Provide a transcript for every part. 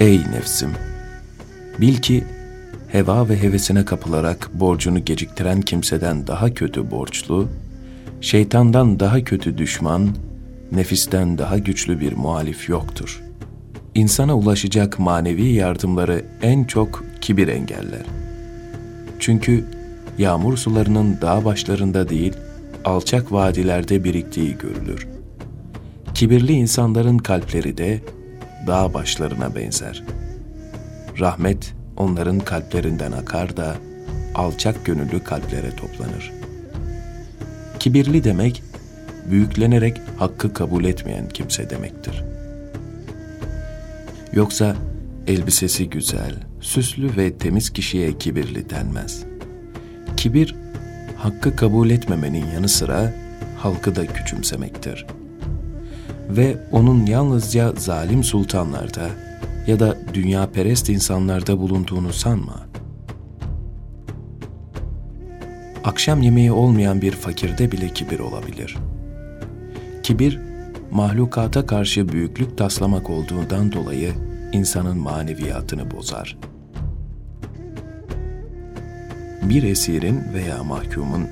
Ey nefsim! Bil ki heva ve hevesine kapılarak borcunu geciktiren kimseden daha kötü borçlu, şeytandan daha kötü düşman, nefisten daha güçlü bir muhalif yoktur. İnsana ulaşacak manevi yardımları en çok kibir engeller. Çünkü yağmur sularının dağ başlarında değil, alçak vadilerde biriktiği görülür. Kibirli insanların kalpleri de dağ başlarına benzer. Rahmet onların kalplerinden akar da alçak gönüllü kalplere toplanır. Kibirli demek, büyüklenerek hakkı kabul etmeyen kimse demektir. Yoksa elbisesi güzel, süslü ve temiz kişiye kibirli denmez. Kibir, hakkı kabul etmemenin yanı sıra halkı da küçümsemektir. Ve onun yalnızca zalim sultanlarda ya da dünya perest insanlarda bulunduğunu sanma. Akşam yemeği olmayan bir fakirde bile kibir olabilir. Kibir, mahlukata karşı büyüklük taslamak olduğundan dolayı insanın maneviyatını bozar. Bir esirin veya mahkumun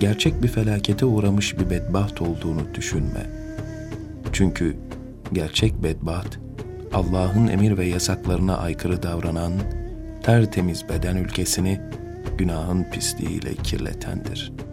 gerçek bir felakete uğramış bir bedbaht olduğunu düşünme. Çünkü gerçek bedbaht, Allah'ın emir ve yasaklarına aykırı davranan, tertemiz beden ülkesini günahın pisliğiyle kirletendir.''